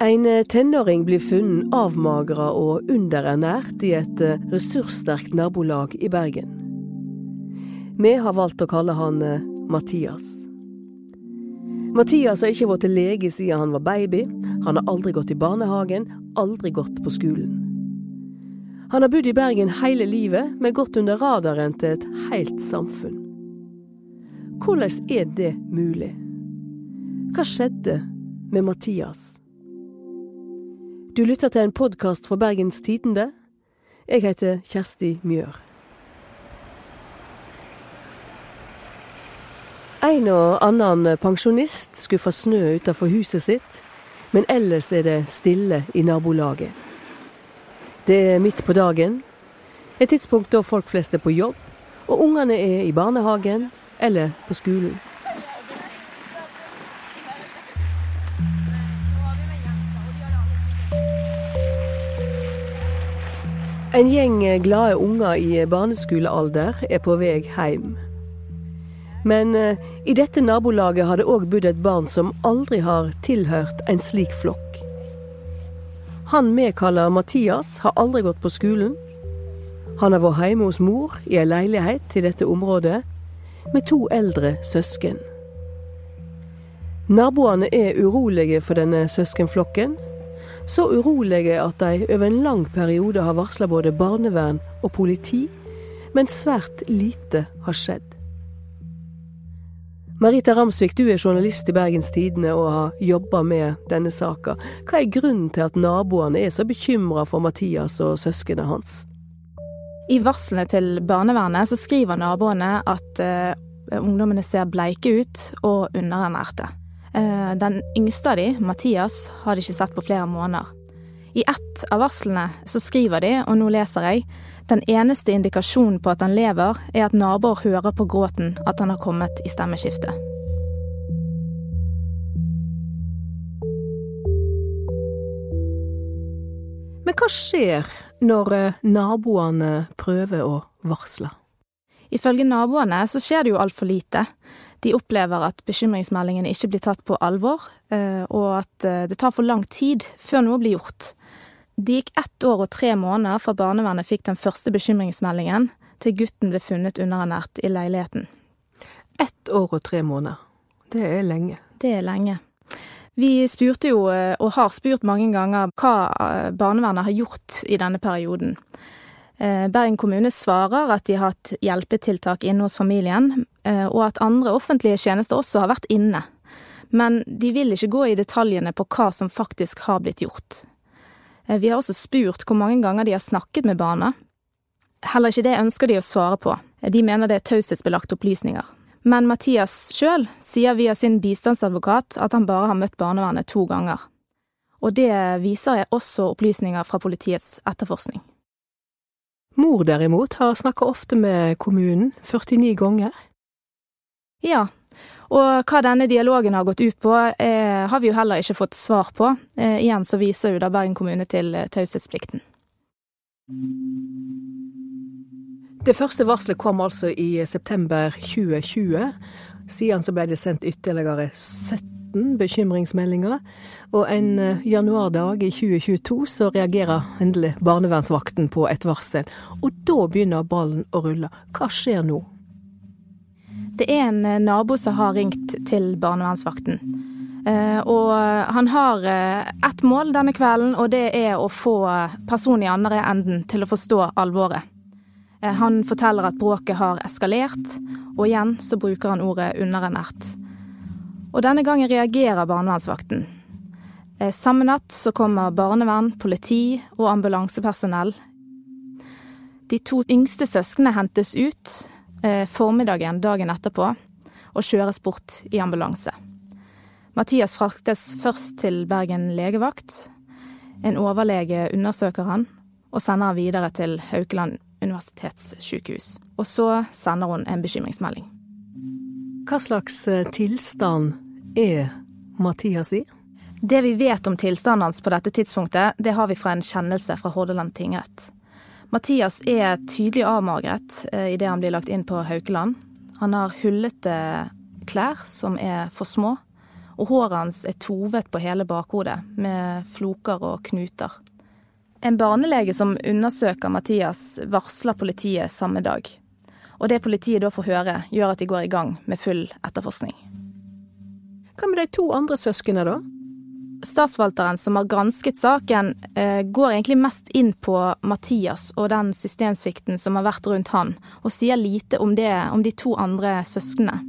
En tenåring blir funnet avmagra og underernært i et eh, ressurssterkt nabolag i Bergen. Vi har valgt å kalle han eh, Mathias. Mathias har ikke vært til lege siden han var baby, han har aldri gått i barnehagen, aldri gått på skolen. Han har bodd i Bergen hele livet, men gått under radaren til et helt samfunn. Hvordan er det mulig? Hva skjedde med Mathias? Du lytter til en podkast fra Bergens Tidende. Jeg heter Kjersti Mjør. En og annen pensjonist skuffer snø utenfor huset sitt, men ellers er det stille i nabolaget. Det er midt på dagen, et tidspunkt da folk flest er på jobb, og ungene er i barnehagen eller på skolen. En gjeng glade unger i barneskolealder er på vei hjem. Men eh, i dette nabolaget har det òg bodd et barn som aldri har tilhørt en slik flokk. Han vi kaller Mathias, har aldri gått på skolen. Han har vært hjemme hos mor i ei leilighet i dette området, med to eldre søsken. Naboene er urolige for denne søskenflokken, så urolige at de over en lang periode har varsla både barnevern og politi, men svært lite har skjedd. Marita Ramsvik, du er journalist i Bergens Tidende og har jobba med denne saka. Hva er grunnen til at naboene er så bekymra for Mathias og søsknene hans? I varslene til barnevernet så skriver naboene at uh, ungdommene ser bleike ut og underernærte. Eh, den yngste av de, Mathias, har de ikke sett på flere måneder. I ett av varslene så skriver de, og nå leser jeg, den eneste indikasjonen på at han lever, er at naboer hører på gråten at han har kommet i stemmeskiftet. Men hva skjer når eh, naboene prøver å varsle? Ifølge naboene så skjer det jo altfor lite. De opplever at bekymringsmeldingene ikke blir tatt på alvor, eh, og at eh, det tar for lang tid før noe blir gjort. Det gikk ett år og tre måneder fra barnevernet fikk den første bekymringsmeldingen, til gutten ble funnet underernært i leiligheten. Ett år og tre måneder. Det er lenge. Det er lenge. Vi spurte jo, eh, og har spurt mange ganger, hva barnevernet har gjort i denne perioden. Eh, Bergen kommune svarer at de har hatt hjelpetiltak inne hos familien, eh, og at andre offentlige tjenester også har vært inne. Men de vil ikke gå i detaljene på hva som faktisk har blitt gjort. Eh, vi har også spurt hvor mange ganger de har snakket med barna. Heller ikke det ønsker de å svare på. De mener det er taushetsbelagte opplysninger. Men Mathias sjøl sier via sin bistandsadvokat at han bare har møtt barnevernet to ganger. Og det viser også opplysninger fra politiets etterforskning. Mor derimot har snakka ofte med kommunen, 49 ganger. Ja, og hva denne dialogen har gått ut på, eh, har vi jo heller ikke fått svar på. Eh, igjen så viser jo da Bergen kommune til eh, taushetsplikten. Det første varselet kom altså i september 2020. Siden så ble det sendt ytterligere 17 18 bekymringsmeldinger, og en eh, januardag i 2022 så reagerer endelig barnevernsvakten på et varsel. Og da begynner ballen å rulle. Hva skjer nå? Det er en eh, nabo som har ringt til barnevernsvakten. Eh, og han har ett mål denne kvelden, og det er å få personen i andre enden til å forstå alvoret. Han forteller at bråket har eskalert, og igjen så bruker han ordet underernært. Og denne gangen reagerer barnevernsvakten. Eh, samme natt så kommer barnevern, politi og ambulansepersonell. De to yngste søsknene hentes ut eh, formiddagen dagen etterpå og kjøres bort i ambulanse. Mathias fraktes først til Bergen legevakt. En overlege undersøker han og sender han videre til Haukeland universitetssykehus. Og så sender hun en bekymringsmelding. Hva slags eh, tilstand er Mathias i? Det vi vet om tilstanden hans på dette tidspunktet, det har vi fra en kjennelse fra Hordaland tingrett. Mathias er tydelig avmagret eh, idet han blir lagt inn på Haukeland. Han har hullete klær som er for små, og håret hans er tovet på hele bakhodet, med floker og knuter. En barnelege som undersøker Mathias, varsler politiet samme dag. Og det politiet da får høre, gjør at de går i gang med full etterforskning. Hva med de to andre søsknene, da? Statsforvalteren som har gransket saken, eh, går egentlig mest inn på Mathias og den systemsvikten som har vært rundt han, og sier lite om, det, om de to andre søsknene.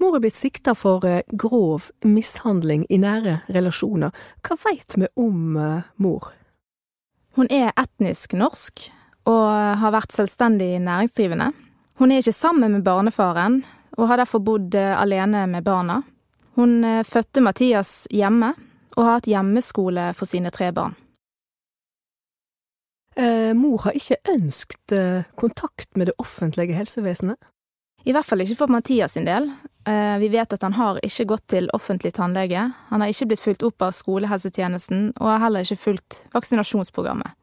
Mor er blitt sikta for eh, grov mishandling i nære relasjoner. Hva veit vi om eh, mor? Hun er etnisk norsk og har vært selvstendig næringsdrivende. Hun er ikke sammen med barnefaren, og har derfor bodd eh, alene med barna. Hun fødte Mathias hjemme, og har hatt hjemmeskole for sine tre barn. Eh, mor har ikke ønsket kontakt med det offentlige helsevesenet? I hvert fall ikke for Mathias sin del. Eh, vi vet at han har ikke gått til offentlig tannlege, han har ikke blitt fulgt opp av skolehelsetjenesten, og har heller ikke fulgt vaksinasjonsprogrammet.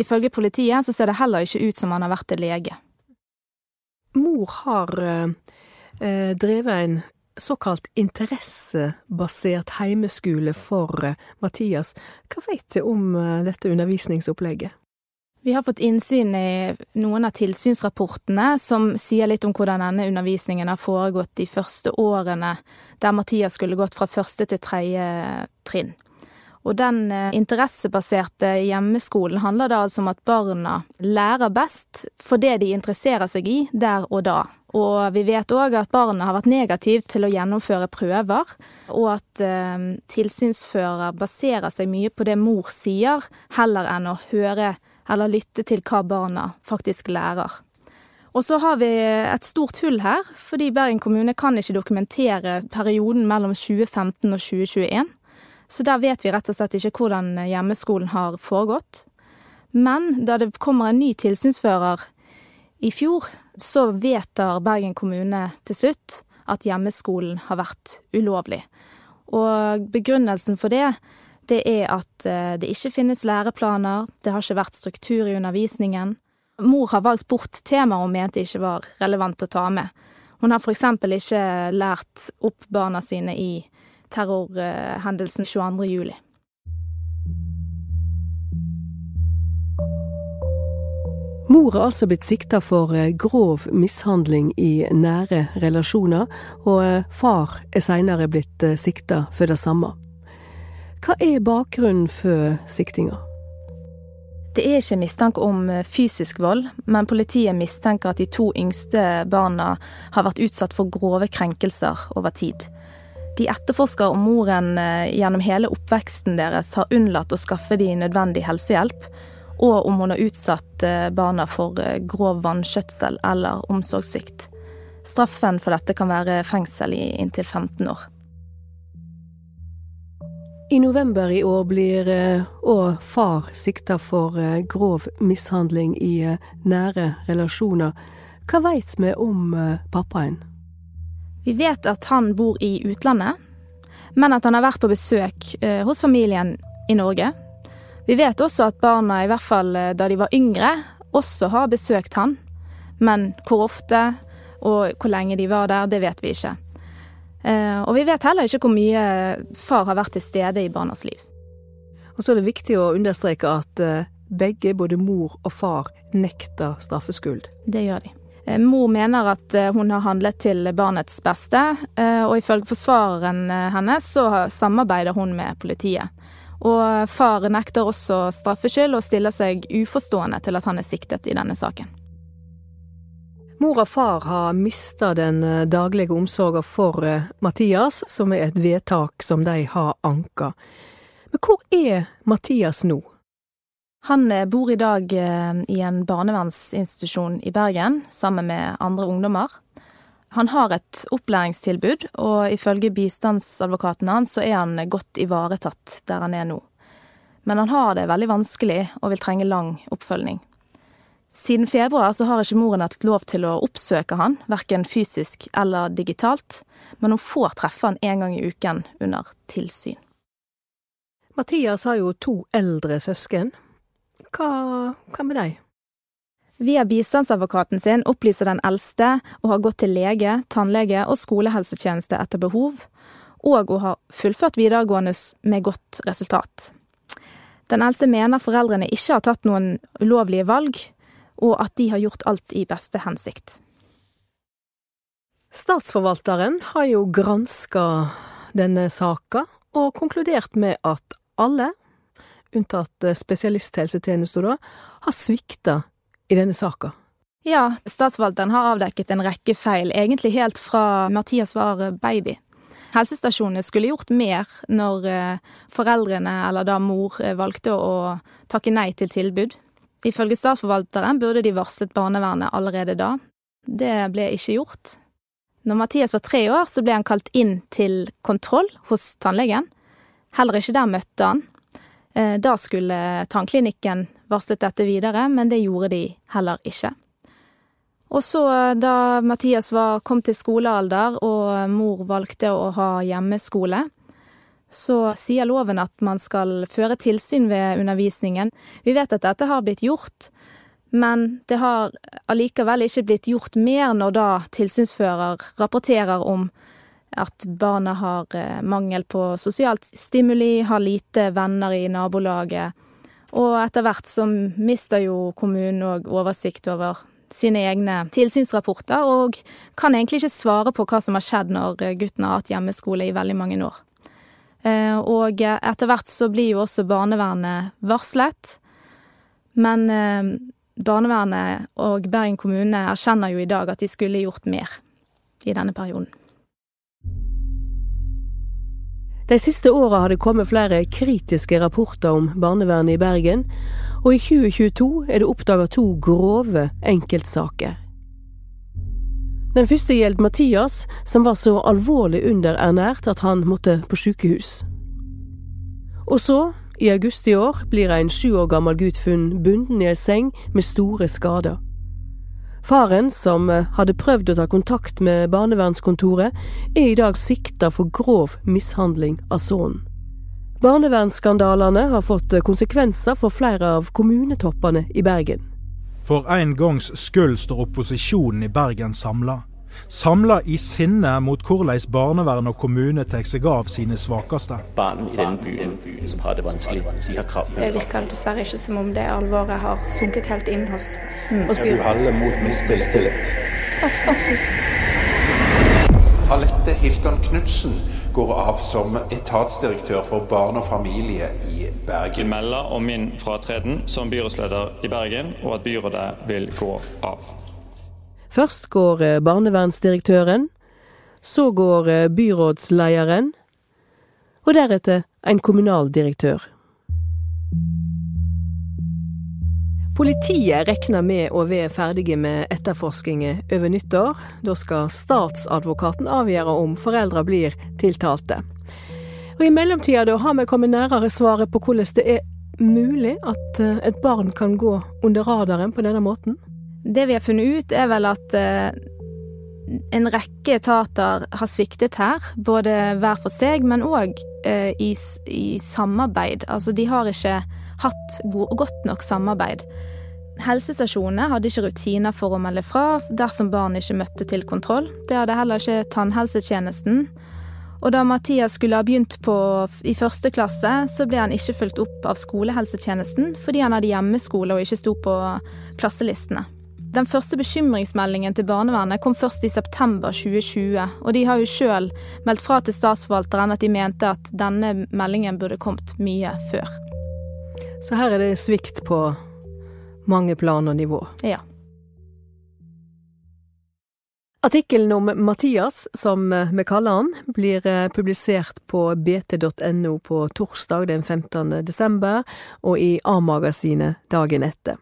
Ifølge politiet så ser det heller ikke ut som han har vært til lege. Mor har eh, eh drevet en såkalt interessebasert heimeskole for eh, Mathias. Hva vet du om eh, dette undervisningsopplegget? Vi har fått innsyn i noen av tilsynsrapportene som sier litt om hvordan denne undervisningen har foregått de første årene der Mathias skulle gått fra første til tredje trinn. Og den eh, interessebaserte hjemmeskolen handler da altså om at barna lærer best for det de interesserer seg i der og da. Og vi vet òg at barna har vært negative til å gjennomføre prøver, og at eh, tilsynsfører baserer seg mye på det mor sier, heller enn å høre eller lytte til hva barna faktisk lærer. Og så har vi et stort hull her, fordi Bergen kommune kan ikke dokumentere perioden mellom 2015 og 2021. Så der vet vi rett og slett ikke hvordan hjemmeskolen har foregått. Men da det kommer en ny tilsynsfører i fjor, så vedtar Bergen kommune til slutt at hjemmeskolen har vært ulovlig. Og begrunnelsen for det det er at eh, det ikke finnes læreplaner, det har ikke vært struktur i undervisningen. Mor har valgt bort temaer hun mente ikke var relevant å ta med. Hun har eksempel ikke lært opp barna sine i terrorhendelsen 22. juli. Mor er altså blitt sikta for eh, grov mishandling i nære relasjoner, og eh, far er seinere blitt sikta for det samme. Hva er bakgrunnen for siktinga? Det er ikke mistanke om eh, fysisk vold, men politiet mistenker at de to yngste barna har vært utsatt for grove krenkelser over tid. De etterforsker om moren eh, gjennom hele oppveksten deres har unnlatt å skaffe de nødvendig helsehjelp, og om hun har utsatt eh, barna for grov vanskjøtsel eller omsorgssvikt. Straffen for dette kan være fengsel i inntil 15 år. I november i år blir òg eh, far sikta for eh, grov mishandling i eh, nære relasjoner. Hva veit vi om pappaen? Vi vet at han bor i utlandet, men at han har vært på besøk hos familien i Norge. Vi vet også at barna, i hvert fall da de var yngre, også har besøkt han. Men hvor ofte og hvor lenge de var der, det vet vi ikke. Eh, og vi vet heller ikke hvor mye far har vært til stede i barnas liv. Og så er det viktig å understreke at eh, begge, både mor og far, nekter straffskyld. Det gjør de. Eh, mor mener at hun har handlet til barnets beste, og ifølge forsvareren hennes så samarbeider hun med politiet. Og far nekter også straffskyld og stiller seg uforstående til at han er siktet i denne saken. Mor og far har mista den eh, daglige omsorgen for eh, Mathias, som er et vedtak som de har anka. Men hvor er Mathias nå? Han eh, bor i dag i en barnevernsinstitusjon i Bergen sammen med andre ungdommer. Han har et opplæringstilbud, og ifølge bistandsadvokaten hans så er han godt ivaretatt der han er nå. Men han har det veldig vanskelig og vil trenge lang oppfølging. Siden februar så har ikke moren hatt lov til å oppsøke han, verken fysisk eller digitalt, men hun får treffe han en gang i uken under tilsyn. Mathias har jo to eldre søsken. Hva, hva med deg? Via bistandsadvokaten sin opplyser den eldste å ha gått til lege, tannlege og skolehelsetjeneste etter behov, og å ha fullført videregående med godt resultat. Den eldste mener foreldrene ikke har tatt noen ulovlige valg, og at de har gjort alt i beste hensikt. Statsforvalteren har jo granska denne saka, og konkludert med at alle, unntatt spesialisthelsetjenesten har svikta i denne saka. Ja, statsforvalteren har avdekket en rekke feil, egentlig helt fra Mathias var baby. Helsestasjonene skulle gjort mer når eh, foreldrene, eller da mor, eh, valgte å takke nei til tilbud. Ifølge statsforvalteren burde de varslet barnevernet allerede da. Det ble ikke gjort. Når Mathias var tre år, så ble han kalt inn til kontroll hos tannlegen. Heller ikke der møtte han. Eh, da skulle tannklinikken varslet dette videre, men det gjorde de heller ikke. Og så, da Mathias var, kom til skolealder og mor valgte å ha hjemmeskole, så sier loven at man skal føre tilsyn ved undervisningen. Vi vet at dette har blitt gjort, men det har allikevel ikke blitt gjort mer når da tilsynsfører rapporterer om at barna har eh, mangel på sosialt stimuli, har lite venner i nabolaget. Og etter hvert så mister jo kommunen òg oversikt over sine egne tilsynsrapporter, og kan egentlig ikke svare på hva som har skjedd når gutten har hatt hjemmeskole i veldig mange år. Eh, og etter hvert så blir jo også barnevernet varslet, men eh, barnevernet og Bergen kommune erkjenner jo i dag at de skulle gjort mer i denne perioden. De siste åra har det kommet flere kritiske rapporter om barnevernet i Bergen, og i 2022 er det oppdaga to grove enkeltsaker. Den første gjelder Mathias, som var så alvorlig underernært at han måtte på sykehus. Og så, i august i år, blir en sju år gammel gutt funnet bunden i ei seng med store skader. Faren, som eh, hadde prøvd å ta kontakt med barnevernskontoret, er i dag sikta for grov mishandling av sønnen. Barnevernsskandalene har fått eh, konsekvenser for flere av kommunetoppene i Bergen. For en gangs skyld står opposisjonen i Bergen samla. Samla i sinne mot hvordan barnevern og kommune tar seg av sine svakeste. Barn i denne byen som har det vanskelig, de har krav Det virker dessverre ikke som om det alvoret har sunket helt inn hos, mm. hos byen. Er du holder mot mistillit? Absolutt. Alette Hilton Knutsen går av som etatsdirektør for barn og familie i Bergen. Melder om min fratreden som byrådsleder i Bergen, og at byrådet vil gå av. Først går eh, barnevernsdirektøren, så går eh, byrådslederen, og deretter en kommunaldirektør. Politiet regner med å være ferdige med etterforskningen over nyttår. Da skal statsadvokaten avgjøre om foreldra blir tiltalte. Og I mellomtida har vi kommet nærere svaret på hvordan det er mulig at eh, et barn kan gå under radaren på denne måten. Det vi har funnet ut, er vel at eh, en rekke etater har sviktet her. Både hver for seg, men òg eh, i, i, samarbeid. Altså, de har ikke hatt godt nok samarbeid. Helsestasjonene hadde ikke rutiner for å melde fra dersom barn ikke møtte til kontroll. Det hadde heller ikke tannhelsetjenesten. Og da Mathias skulle ha begynt på, i første klasse, så ble han ikke fulgt opp av skolehelsetjenesten fordi han hadde hjemmeskole og ikke sto på klasselistene. Den første bekymringsmeldingen til barnevernet kom først i september 2020, og de har jo sjøl meldt fra til statsforvalteren at de mente at denne meldingen burde kommet mye før. Så her er det svikt på mange plan og nivå? Ja. Artikkelen om Mathias, som vi kaller han, blir eh, publisert på bt.no på torsdag den 15. desember, og i A-magasinet dagen etter.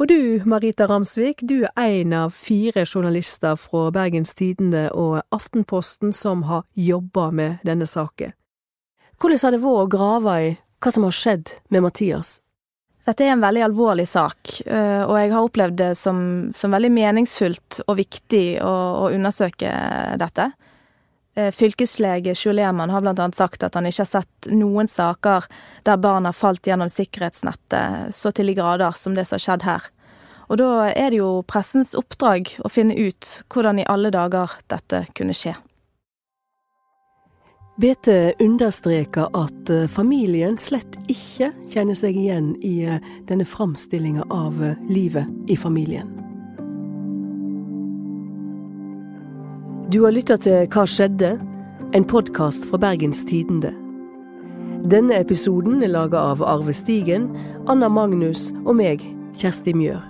Og du, Marita Ramsvik, du er en av fire journalister fra Bergens Tidende og Aftenposten som har jobba med denne saken. Hvordan har det vært å grave i hva som har skjedd med Mathias? Dette er en veldig alvorlig sak, eh, og jeg har opplevd det som, som veldig meningsfullt og viktig å, å undersøke dette. Eh, fylkeslege Sjoleman har annet sagt at han ikke har sett noen saker der barn har falt gjennom sikkerhetsnettet så til de grader som det som har skjedd her. Og da er det jo pressens oppdrag å finne ut hvordan i alle dager dette kunne skje. Bete understreker at eh, familien slett ikke kjenner seg igjen i eh, denne framstillinga av livet i familien. Du har lytta til Hva skjedde? En podkast fra Bergens Tidende. Denne episoden er laga av Arve Stigen, Anna Magnus og meg, Kjersti Mjør.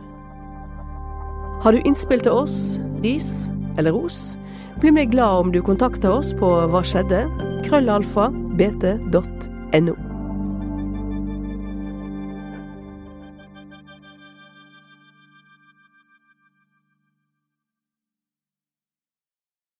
Har du innspill til oss, ris eller ros? Bli meg glad om du kontakter oss på hva skjedde? krøllalfa bt.no.